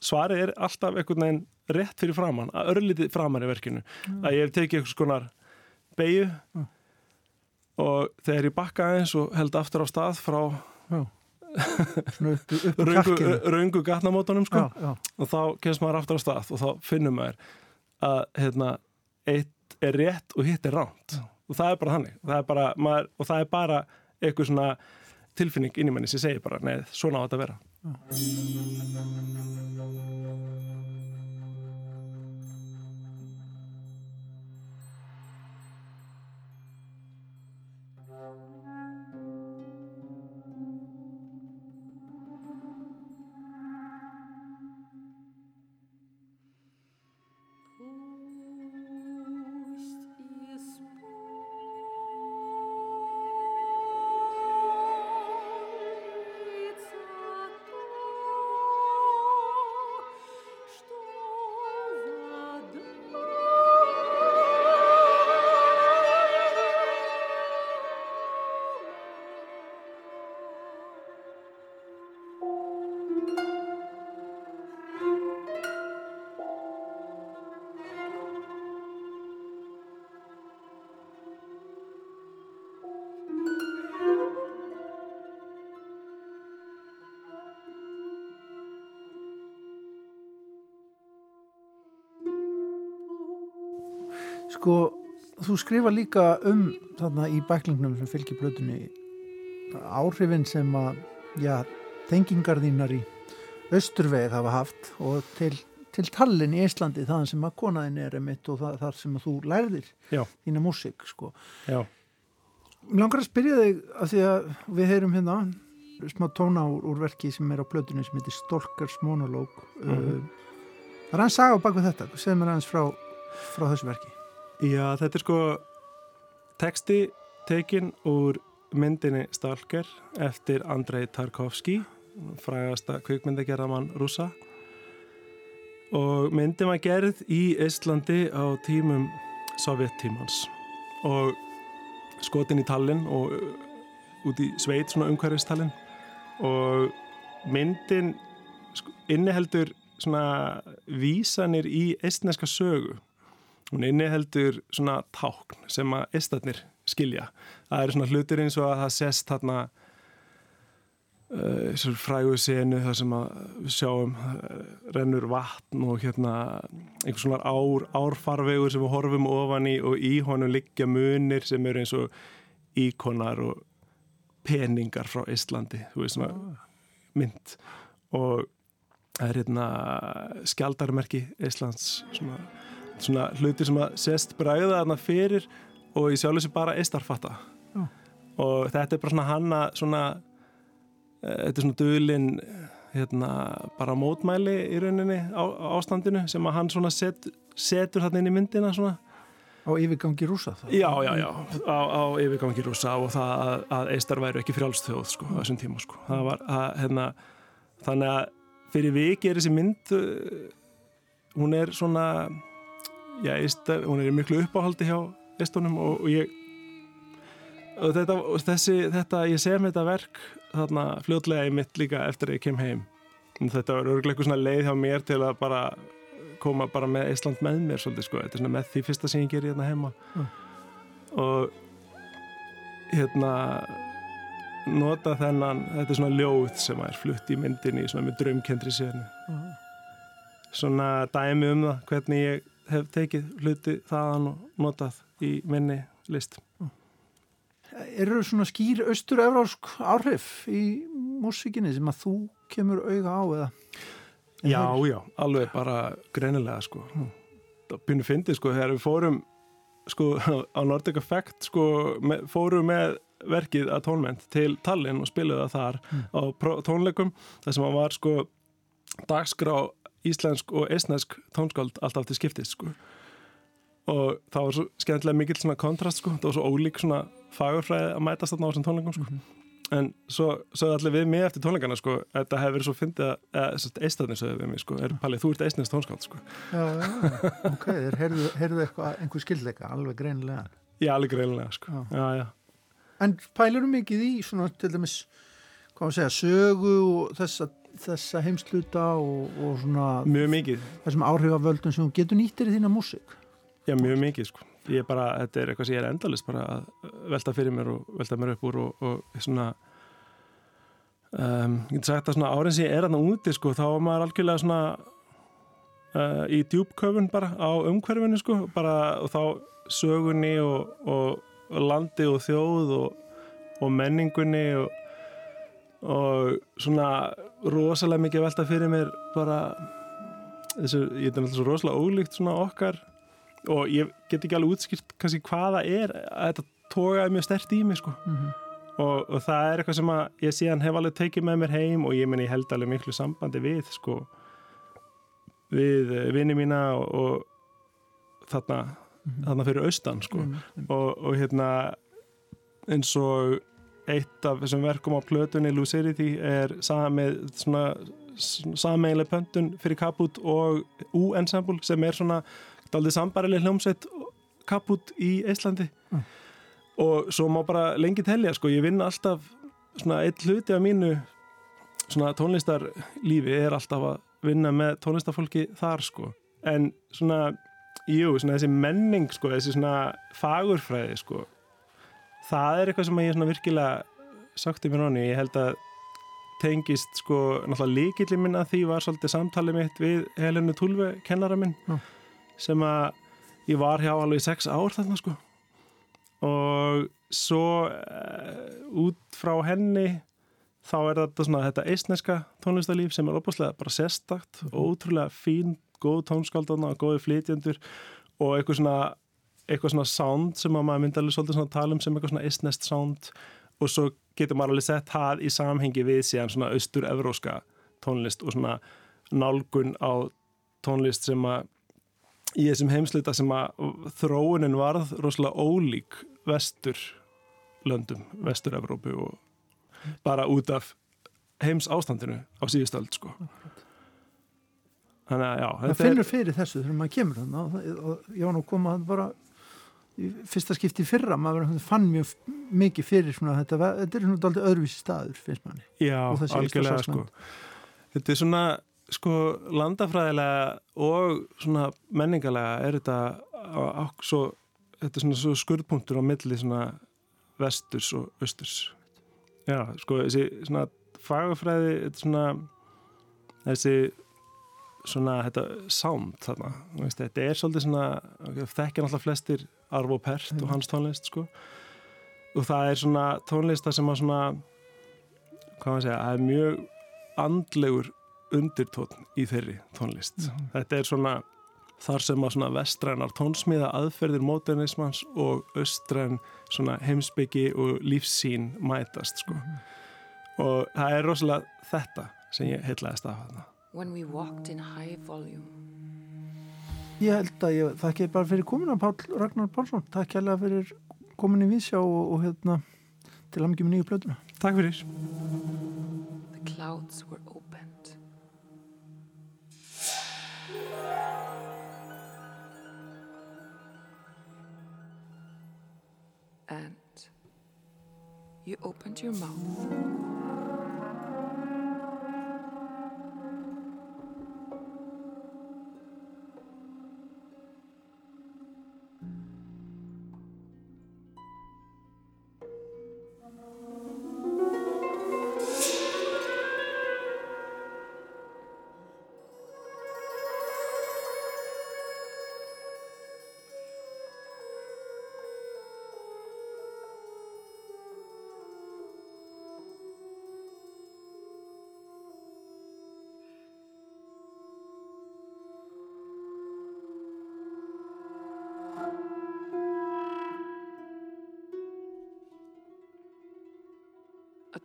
svarið er alltaf einhvern veginn rétt fyrir framann, að örlítið framann í verkinu. Að ég hef tekið einhvers konar beigju Mm. og þegar ég bakka aðeins og held aftur á stað frá röngu, kjarkinu. röngu gatnamótunum sko Já, já, og þá kemst maður aftur á stað og þá finnum maður að hérna, eitt er rétt og hitt er ránt og það er bara þannig. Það er bara, maður, og það er bara eitthvað svona tilfinning inn í manni sem segir bara, nei, svona á þetta að vera þú skrifa líka um þarna í bæklingnum sem fylgir blötunni áhrifin sem að, já, tengingar þínar í austurveg hafa haft og til, til Tallinn í Íslandi þaðan sem að konaðin er emitt og það, þar sem að þú lærðir Já. þína músík, sko. Já, Mér langar að spyrja þig að því að við heyrum hérna smá tóna úr, úr verki sem er á blötunni sem heitir Stolkers Monolog Mhm. uh, Það er hans saga á bak við þetta segð mér aðeins frá, frá þessu verki Já, þetta er sko teksti tekin úr myndinni Stalker eftir Andrei Tarkovski frægasta kvikmyndagerðamann rúsa og myndin var gerð í Íslandi á tímum sovjettímans og skotin í Tallinn og uh, út í sveit svona umhverfistallinn og myndin inniheldur svona vísanir í estneska sögu hún inniheldur svona tákn sem að estatnir skilja. Það eru svona hlutir eins og að það sést þarna uh, frægu senu þar sem að við sjáum uh, rennur vatn og hérna einhvers svona ár, árfarvegur sem við horfum ofan í og í honum liggja munir sem eru eins og íkonar og peningar frá Íslandi þú veist svona mynd. Og það er hérna skjaldarmerki Íslands svona, svona hluti sem að sést bræða þarna fyrir og ég sjálf þessi bara eistarfatta Já. og þetta er bara svona hanna svona eh, þetta er svona dölin hérna bara mótmæli í rauninni á, á ástandinu sem að hann svona set, setur þarna inn í myndina svona á yfirgangi rúsa það. Já, já, já, á, á yfirgangi rúsa og það að, að eistar væru ekki frjálstþjóð sko, á þessum tíma sko. Það var, að, hérna, þannig að fyrir viki er þessi mynd, uh, hún er svona, já, eistar, hún er í miklu uppáhaldi hjá eistunum og, og ég, og þetta, og þessi, þetta, ég sem þetta verk þarna fljótlega í mitt líka eftir að ég kem heim. En Þetta var örgulega eitthvað svona leið hjá mér til að bara koma bara með Ísland með mér svolítið sko, þetta er svona með því fyrsta sem ég gerir hérna heima Mm. og hérna nota þennan, þetta er svona ljóð sem er flutt í myndinni svona með draumkendri sérnu Já. svona dæmi um það hvernig ég hef tekið hluti þaðan og notað í minni list Eru svona skýr austur-evrásk áhrif í músikinni sem að þú kemur auga á eða? Já, já, alveg bara greinilega sko það byrnu fyndið sko þegar við fórum sko á Nordic Effect sko með, fórum með verkið að tónment til Tallinn og spiluðu það þar Mm. á tónleikum þar sem að var sko dagskrá íslensk og esnesk tónskáld alltaf til skiptis sko. Og það var svo skemmtilega mikill svona kontrast sko, það var svo ólík svona fagurfræði að mætast þarna á þessum tónleikum sko. En svo sögðu allir við mig eftir tónleikana sko, þetta hefur verið svo fyndið að, eða eistatnir sögðu við mig sko, er Palli, þú ert eistnins tónskáld sko. Já, já, ok, þeir heyrðu, eitthvað, einhver skildleika, alveg greinilega. Já, alveg greinlega sko. Já. Já, já, En pælur mikið í svona til dæmis, hvað maður segja, sögu og þessa, þessa heimsluta og, og svona mjög mikið þessum áhrifavöldum sem getur nýttir í þína músík. Já, mjög mikið sko Ég er bara, þetta er eitthvað sem ég er endalist bara að velta fyrir mér og velta mér upp úr og, og svona um, ég get sagt að svona árin sem ég er aðna úti sko, þá er maður algjörlega svona uh, í djúbköfun bara á umhverfinu sko, bara og þá sögunni og, og, og landi og þjóð og, og menningunni og, og svona rosalega mikið að velta fyrir mér bara þessu, ég er náttúrulega svo rosalega ólíkt svona okkar. Og ég get ekki alveg útskýrt kannski hvaða er að þetta tókaði mjög stert í mig sko. Mm -hmm. og, og það er eitthvað sem að ég síðan hef alveg tekið með mér heim og ég meni ég held alveg miklu sambandi við sko við eh, vini mína og, og þarna, þarna fyrir austan sko. Og, og hérna eins og eitt af þessum verkum á plötunni Lucidity er samið svona sameiginlega pöntun fyrir Kaput og U-ensemble sem er svona daldið sambarileg hljómsveit Kaput í Íslandi Mm. og svo má bara lengi telja sko, ég vinn alltaf svona eitt hluti af mínu svona tónlistarlífi er alltaf að vinna með tónlistarfólki þar sko en svona, jú, svona þessi menning sko, þessi svona fagurfræði sko það er eitthvað sem ég virkilega sagt um mér honni, ég held að tengist sko, náttúrulega líkillin minn að því var svolítið samtalið mitt við Helenu Tulve, kennara minn Já. sem að ég var hjá alveg sex ár þarna sko. Og svo uh, út frá henni þá er þetta svona þetta eistneska tónlistarlíf sem er opaslega bara sérstakt og ótrúlega fín, góð tónskaldana og góði flytjendur og eitthvað svona eitthvað svona sound sem að maður myndi alveg svolítið svona tala um sem eitthvað svona eistnest sound og svo getur maður alveg sett það í samhengi við síðan svona austur-evróska tónlist og svona nálgun á tónlist sem að í þessum heimsluta sem að þróunin varð rosalega ólík vestur löndum, vestur-Evrópu og bara út af heims ástandinu á síðustöld sko. þannig að já það finnur fyrir þessu þegar maður kemur þannig og ég var nú komað bara fyrsta skipti fyrra maður fann mjög mikið fyrir svona, þetta, þetta er svona aldrei öðruvísi staður finnst manni. Já, algjörlega sko. Þetta er svona sko landafræðilega og svona menningalega er þetta svo, þetta er svona skurðpunktur á milli svona vesturs og östurs Já, sko, þessi svona fagafræði, þetta svona þessi svona, þetta sound þarna, veist, þetta er svolítið svona, þekkja náttúrulega flestir Arvo Pärt mm. og hans tónlist, sko og það er svona tónlista sem að svona hvað maður segja, það er mjög andlegur undirtótn í þeirri tónlist. Mm. Þetta er svona þar sem að svona vestrænar tónsmíða aðferðir modernismans og austræn svona heimsbyggi og lífsín mætast sko. Mm. Og það er rosalega þetta sem ég heitlaðist af þarna. When we walked in high volume Ég held að ég þakki bara fyrir komina Pál Ragnar Pálsson, takk hérlega fyrir komin í vísjá og, og hérna til með nýju blötuna. Takk fyrir. The clouds were opened and you opened your mouth.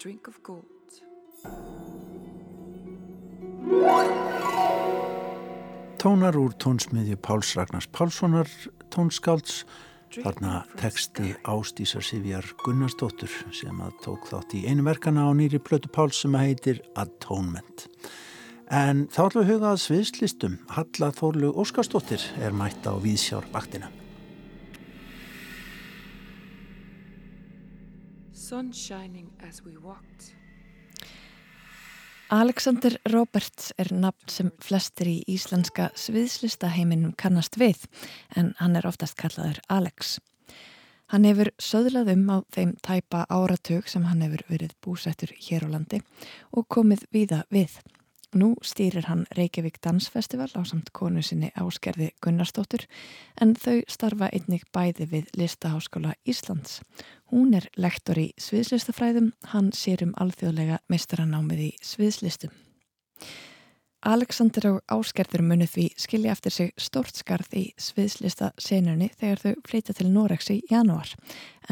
Drink of gold. Tónar úr tónsmiðju Páls Ragnars Pálssonar tónskálds þarna teksti Ástísar Sivjar Gunnarsdóttur sem að tók þátt í einu verkana á nýri plötu Páls sem að heitir Atonement. En þá ætlum við hugað sviðslistum Halla Þórlu Óskarsdóttir er mætt á Víðsjár Alexander Roberts er nafn sem flestir í íslenska sviðslistaheiminum kannast við en hann er oftast kallaður Alex. Hann hefur söðlað um á þeim tæpa áratug sem hann hefur verið búsettur hér á landi og komið víða við. Nú stýrir hann Reykjavík Dansfestival á samt konu sinni Áskerði Gunnarsdóttur en þau starfa einnig bæði við Listaháskóla Íslands. Hún er lektor í sviðslistafræðum, hann sér um alþjóðlega meistaranámið í sviðslistum. Alexander og Áskerður munið því skilja eftir sig stort skarð í sviðslista senunni þegar þau flytja til Norex í janúar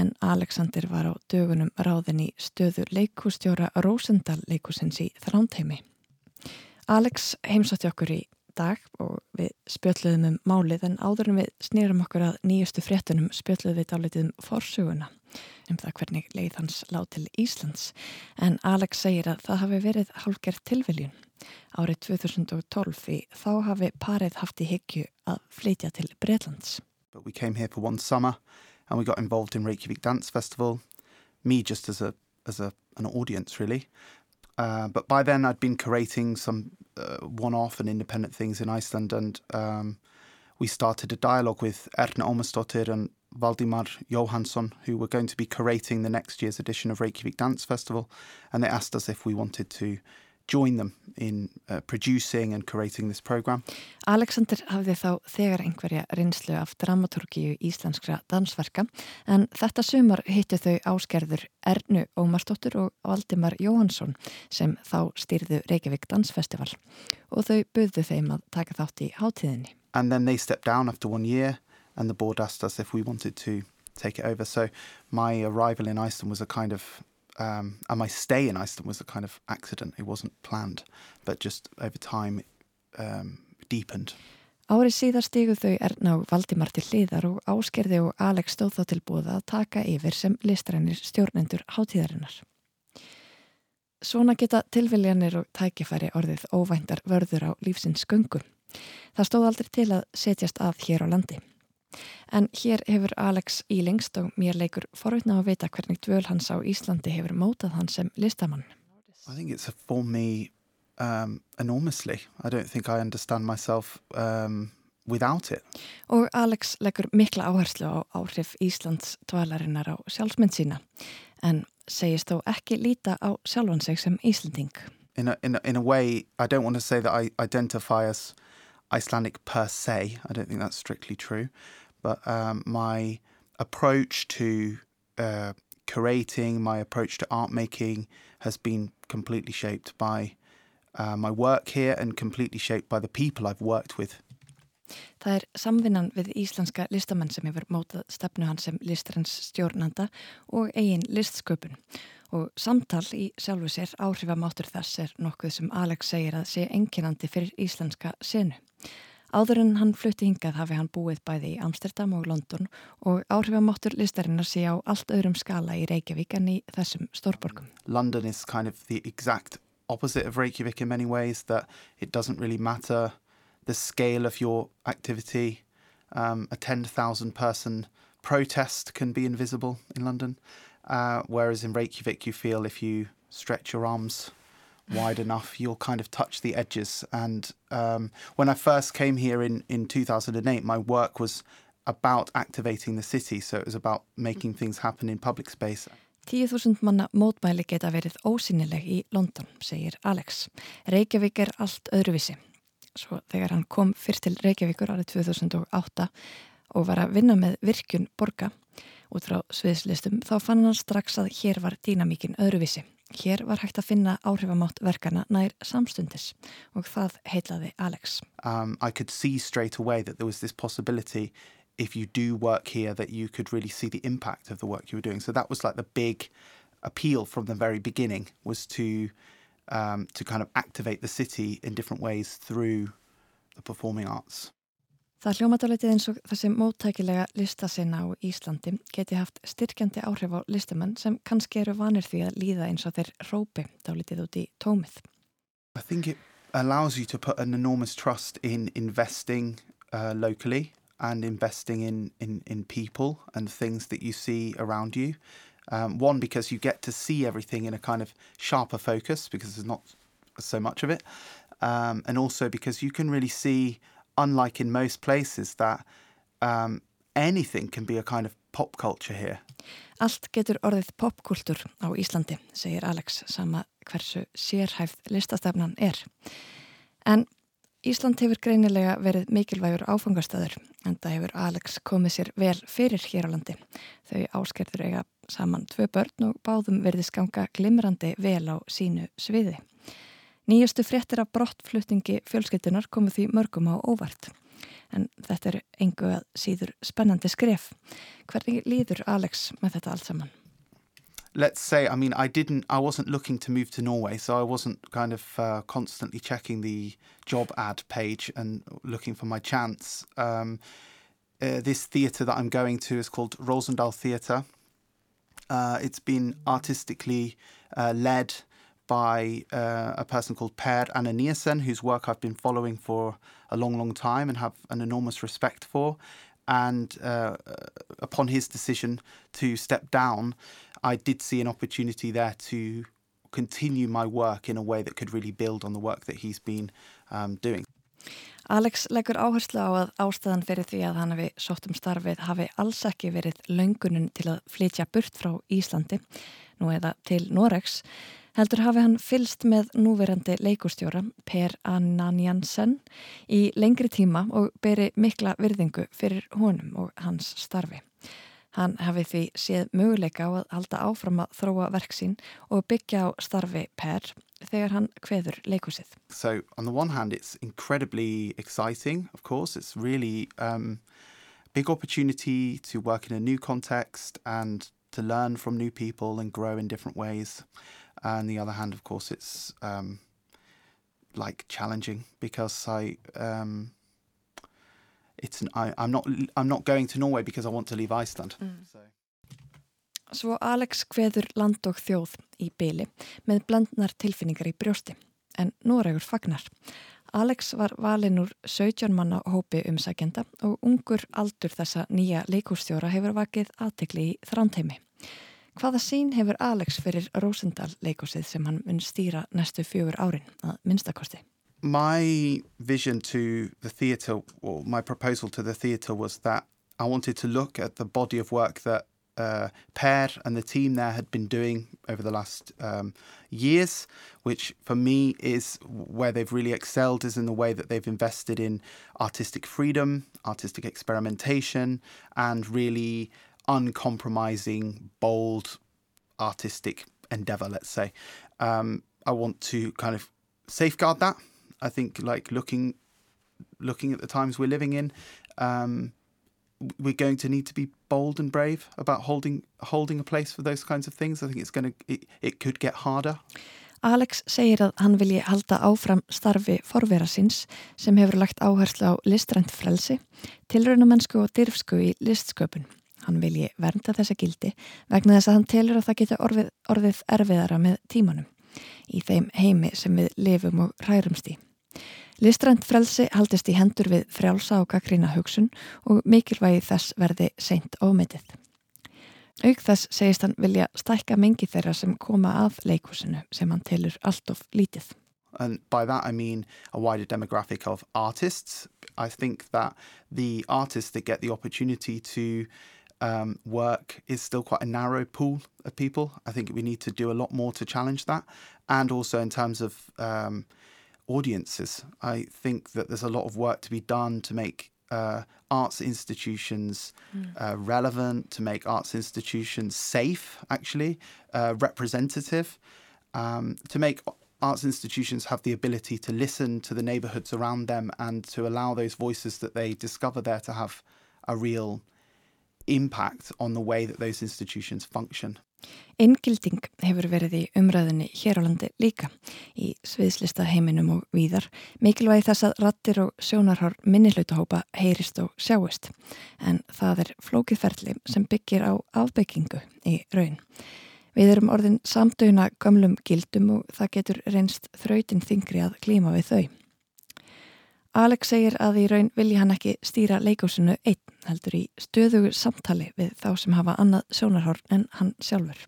en Alexander var á dögunum ráðin í stöðu leikustjóra Rósendal leikusins í Þrándheimi. Alex heimsótti okkur í dag og við spjöldluðum um málið en áður en við snýrum okkur að nýjustu fréttunum spjöldluðum við dálitið um forsuguna um það hvernig leið hans lág til Íslands en Alex segir að það hafi verið hálfgerð tilviljun. Árið 2012 þá hafi parið haft í hyggju að flytja til Breitlands. But we came here for one summer and we got involved in Reykjavik Dance Festival me just as a as a an audience really Uh, but by then, I'd been curating some uh, one off and independent things in Iceland, and um, we started a dialogue with Erna Omarsdottir and Valdimar Johansson, who were going to be curating the next year's edition of Reykjavik Dance Festival. And they asked us if we wanted to join them in uh, producing and curating this program. Alexander hafði þá þegar einhverja reynslu af dramaturgíu íslenskra dansverka en þetta sumar hittu þau áskerður Ernu Ómarsdóttur og Valdimar Jóhansson sem þá stýrðu Reykjavík Dansfestival og þau buððu þeim að taka þátt í hátíðinni. And then they stepped down after one year and the board asked us if we wanted to take it over. So my arrival in Iceland was a kind of um, and my stay in Iceland was a kind of accident. It wasn't planned, but just over time um, deepened. Árið síðar stígu þau Erna og Valdimar til hliðar og Áskerði og Alex stóð þá til búða að taka yfir sem listrænir stjórnendur hátíðarinnar. Svona geta tilviljanir og tækifæri orðið óvæntar vörður á lífsins sköngu. Það stóð aldrei til að setjast að hér á landi. En hér hefur Alex í lengst og mér leikur forutna að vita hvernig dvöl hans á Íslandi hefur mótað hans sem listamann. I think it's for me um, enormously. I don't think I understand myself um, without it. Og Alex leggur mikla áherslu á áhrif Íslands dvalarinnar á sjálfsmynd sína en segist þó ekki líta á sjálfan sig sem Íslanding. In a, in a, in a way, I don't want to say that I identify as Icelandic per se. I don't think that's strictly true. But um, my approach to uh, curating, my approach to art making has been completely shaped by uh, my work here and completely shaped by the people I've worked with. Það er samvinnan við íslenska listamenn sem hefur mótað stefnu hans sem listrens stjórnanda og eigin listsköpun. Og samtal í sjálfu sér áhrifamáttur þess er nokkuð sem Alex segir að sé enginandi fyrir íslenska senu. Áður en hann flutti hingað hafi hann búið bæði í Amsterdam og London og áhrifamáttur listarinnar sé á allt öðrum skala í Reykjavík en í þessum stórborgum. London is kind of the exact opposite of Reykjavík in many ways that it doesn't really matter the scale of your activity. Um, a 10,000 person protest can be invisible in London, uh, whereas in Reykjavik you feel if you stretch your arms wide enough, you'll kind of touch the edges. And um, when I first came here in, in 2008, my work was about activating the city. So it was about making things happen in public space. 10.000 manna mótmæli geta verið ósynileg í London, segir Alex. Reykjavík er allt öðruvísi. Svo þegar hann kom fyrst til Reykjavíkur árið 2008 og var að vinna með virkun borga út frá sviðslistum, þá fann hann strax að hér var dýnamíkin öðruvísi. Hér var hægt að finna áhrifamátt verkana nær samstundis og það heitlaði Alex. Um, I could see straight away that there was this possibility if you do work here that you could really see the impact of the work you were doing. So that was like the big appeal from the very beginning was to um, to kind of activate the city in different ways through the performing arts. Það hljómatálitið eins og þessi móttækilega listasinna á Íslandi geti haft styrkjandi áhrif á listamenn sem kannski eru vanir því að líða eins og þeir rópi dálitið út í tómið. I think it allows you to put an enormous trust in investing uh, locally and investing in, in, in people and things that you see around you. Um, one, because you get to see everything in a kind of sharper focus because there's not so much of it. Um, and also because you can really see unlike in most places that um, anything can be a kind of pop culture here. Allt getur orðið popkultur á Íslandi, segir Alex, sama hversu sérhæft listastefnan er. En Ísland hefur greinilega verið mikilvægur áfangastöður, en það hefur Alex komið sér vel fyrir hér á landi. Þau áskerður eiga saman tvö börn og báðum verið skanga glimrandi vel á sínu sviði. Nýjustu fréttir af brottflutningi fjölskyttunar komið því mörgum á óvart. En þetta er engu að síður spennandi skref. Hvernig líður Alex með þetta allt saman? Let's say, I mean, I didn't, I wasn't looking to move to Norway, so I wasn't kind of uh, constantly checking the job ad page and looking for my chance. Um, uh, this theatre that I'm going to is called Rosendal Theatre. Uh, it's been artistically uh, led by uh, a person called Per Ananiasen, whose work I've been following for a long, long time and have an enormous respect for. And uh, upon his decision to step down, I did see an opportunity there to continue my work in a way that could really build on the work that he's been um, doing. Alex leggur áherslu á að ástæðan fyrir því að hann hafi sótt um starfið hafi alls ekki verið löngunin til að flytja burt frá Íslandi, nú eða til Noregs, heldur hafi hann fylst með núverandi leikustjóra Per Ananjansen í lengri tíma og beri mikla virðingu fyrir honum og hans starfi. Hann hafi því séð möguleika á að halda áfram að þróa verksín og byggja á starfi Per þegar hann kveður leikusið. So on the one hand, it's incredibly exciting. Of course, it's really um, big opportunity to work in a new context and to learn from new people and grow in different ways. And the other hand, of course, it's um, like challenging because I. Um, it's an, I, I'm not I'm not going to Norway because I want to leave Iceland. So. Svo Alex kveður land og þjóð í byli með blandnar tilfinningar í brjósti, en Noregur fagnar. Alex var valinn úr 17 manna hópi umsækjenda og ungur aldur þessa nýja leikúrstjóra hefur vakið aðtekli í þrántheimi. Hvaða sín hefur Alex fyrir Rósendal leikúsið sem hann mun stýra næstu fjögur árin að minnstakosti? My vision to the theatre, or my proposal to the theatre, was that I wanted to look at the body of work that uh, Per and the team there had been doing over the last um, years, which for me is where they've really excelled, is in the way that they've invested in artistic freedom, artistic experimentation, and really uncompromising, bold artistic endeavor, let's say. Um, I want to kind of safeguard that. I think like looking looking at the times we're living in, um, we're going to need to be bold and brave about holding holding a place for those kinds of things. I think it's going to it, it could get harder. Alex segir að hann vilji halda áfram starfi forvera síns sem hefur lagt áherslu á listrænt frelsi, tilraunamennsku og dyrfsku í listsköpun. Hann vilji vernda þessa gildi vegna þess að hann telur að það geta orðið, orðið erfiðara með tímanum í þeim heimi sem við lifum og rærumst í. Listrænt frelsi haldist í hendur við frjálsa og gaggrína hugsun og mikilvægi þess verði seint ómetið. Auk þess segist hann vilja stækka mengi þeirra sem koma að leikhúsinu sem hann telur allt of lítið. And by that I mean a wider demographic of artists. I think that the artists that get the opportunity to um, work is still quite a narrow pool of people. I think we need to do a lot more to challenge that. And also in terms of um, audiences, I think that there's a lot of work to be done to make uh, arts institutions uh, relevant, to make arts institutions safe, actually, uh, representative, um, to make arts institutions have the ability to listen to the neighborhoods around them and to allow those voices that they discover there to have a real impact on the way that those institutions function. Inngilding hefur verið í umræðinni hér á landi líka í sviðslista heiminum og víðar mikilvægi þess að rattir og sjónarhár minnihlautahópa heyrist og sjáist en það er flókiðferðli sem byggir á afbyggingu í raun. Við erum orðin samdöina gamlum gildum og það getur reynst þrautin þingri að klíma við þau. Alex segir að í raun vilji hann ekki stýra leikásinu einn heldur í stöðugu samtali við þá sem hafa annað sjónarhorn en hann sjálfur.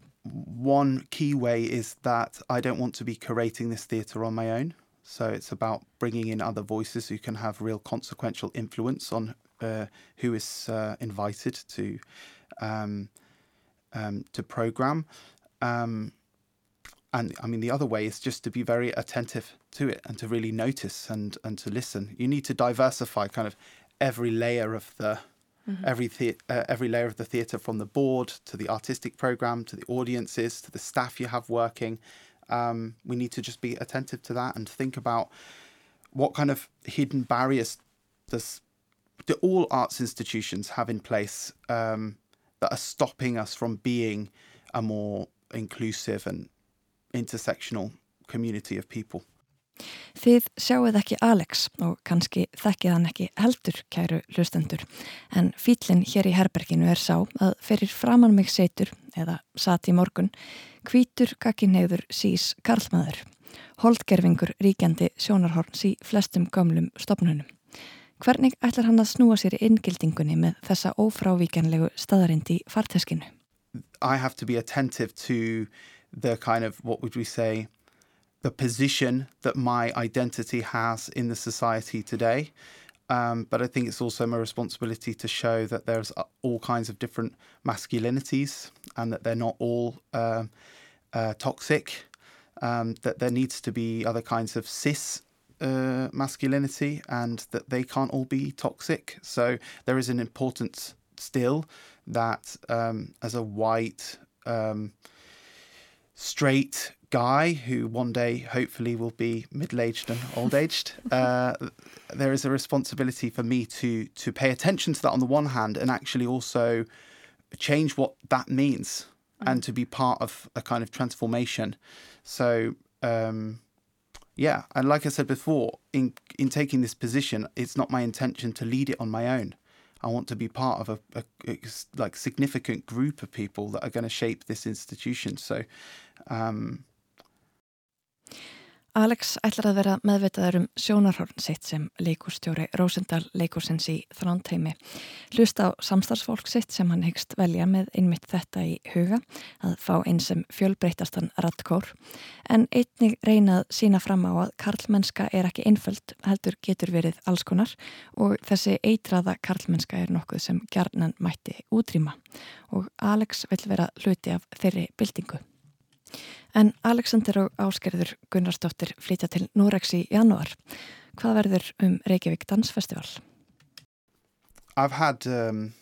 One key way is that I don't want to be curating this theatre on my own. So it's about bringing in other voices who can have real consequential influence on uh, who is uh, invited to um, um, to program. Um, and I mean, the other way is just to be very attentive to it and to really notice and, and to listen. You need to diversify kind of every layer of the every the, uh, every layer of the theatre, from the board to the artistic program to the audiences to the staff you have working. Um, we need to just be attentive to that and think about what kind of hidden barriers does do all arts institutions have in place um, that are stopping us from being a more inclusive and intersectional community of people. Þið sjáuð ekki Alex og kannski þekkið hann ekki heldur, kæru hlustendur, en fýllin hér í herberginu er sá að fyrir framann mig setur, eða sat í morgun, hvítur kakkinhegður sís karlmaður, holdgerfingur ríkjandi sjónarhorns í flestum gömlum stopnunum. Hvernig ætlar hann að snúa sér í inngildingunni með þessa ófrávíkjanlegu staðarind í farteskinu? I have to be attentive to the kind of what would we say the position that my identity has in the society today. Um, but I think it's also my responsibility to show that there's uh, all kinds of different masculinities and that they're not all um uh, toxic. um, that there needs to be other kinds of cis uh, masculinity and that they can't all be toxic. So there is an importance still that um, as a white, um, straight guy who one day hopefully will be middle-aged and old-aged, uh, there is a responsibility for me to to pay attention to that on the one hand and actually also change what that means and to be part of a kind of transformation. So um, yeah, and like I said before, in in taking this position, it's not my intention to lead it on my own. I want to be part of a, a, a like significant group of people that are going to shape this institution. So um, Alex ætlar að vera meðvitaður um sjónarhorn sitt sem leikustjóri Rósendal leikursins í þrándheimi. Hlusta á samstarfsfólk sitt sem hann hegst velja með einmitt þetta í huga að fá eins sem fjölbreytastan rattkór. En einnig reynað sína fram á að karlmennska er ekki einföld, heldur getur verið allskonar og þessi eitraða karlmennska er nokkuð sem gjarnan mætti útrýma og Alex vil vera hluti af þeirri byltingu. En Alexander og Áskerður Gunnarsdóttir flytja til Norex í janúar. Hvað verður um Reykjavík Dansfestival? I've had um,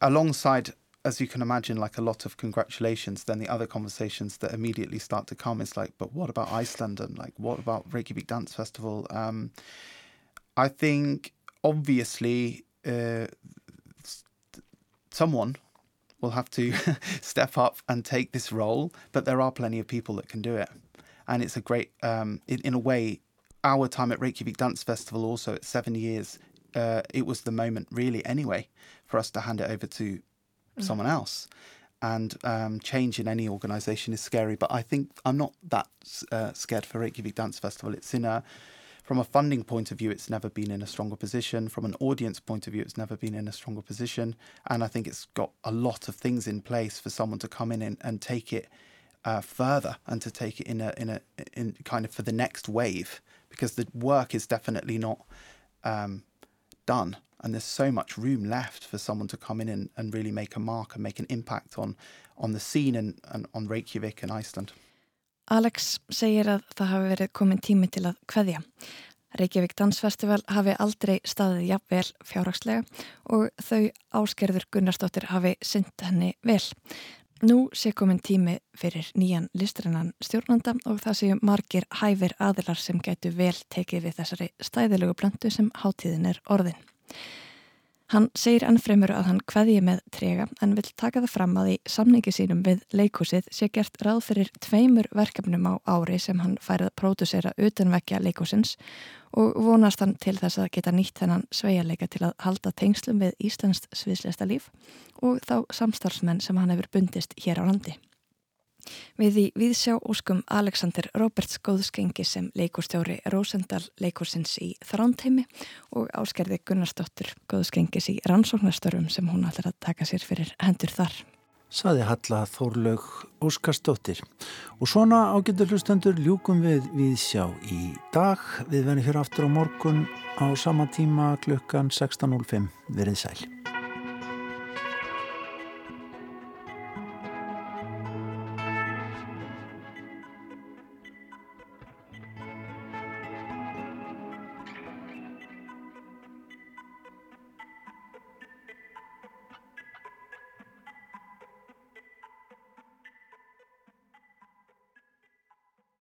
alongside as you can imagine like a lot of congratulations then the other conversations that immediately start to come is like but what about Iceland and like what about Reykjavik Dance Festival um, I think obviously uh, someone will have to step up and take this role, but there are plenty of people that can do it. And it's a great, um, in, in, a way, our time at Reykjavik Dance Festival also at seven years, uh, it was the moment really anyway for us to hand it over to mm. someone else. And um, change in any organisation is scary, but I think I'm not that uh, scared for Reykjavik Dance Festival. It's in a from a funding point of view, it's never been in a stronger position. From an audience point of view, it's never been in a stronger position. And I think it's got a lot of things in place for someone to come in and, and take it uh, further and to take it in a in a in kind of for the next wave because the work is definitely not um, done and there's so much room left for someone to come in and, and really make a mark and make an impact on on the scene and, and on Reykjavik and Iceland. Alex segir að það hafi verið komin tími til að hveðja. Reykjavík Dansfestival hafi aldrei staðið jafnvel fjárhagslega og þau áskerður Gunnarsdóttir hafi synd henni vel. Nú sé komin tími fyrir nýjan listrannan stjórnanda og það séu margir hæfir aðilar sem gætu vel tekið við þessari stæðilegu blöndu sem hátíðin er orðin. Hann segir ennfremur að hann hveðji með trega en vil taka það fram að í samningi sínum við leikúsið sé gert ráð fyrir tveimur verkefnum á ári sem hann færið að pródusera utanvekja leikúsins og vonast hann til þess að geta nýtt þennan sveiarleika til að halda tengslum við Íslandst sviðslesta líf og þá samstarfsmenn sem hann hefur bundist hér á landi. Við í Víðsjá óskum Alexander Roberts góðskengi sem leikustjóri Rósendal leikursins í Þrándheimi og áskerði Gunnarsdóttur góðskengis í rannsóknarstörfum sem hún ætlar að taka sér fyrir hendur þar. Saði Halla Þórlaug Óskarsdóttir. Og svona ágættur hlustendur ljúkum við Víðsjá í dag. Við verðum hér aftur á morgun á sama tíma klukkan 16.05. Verið sæl.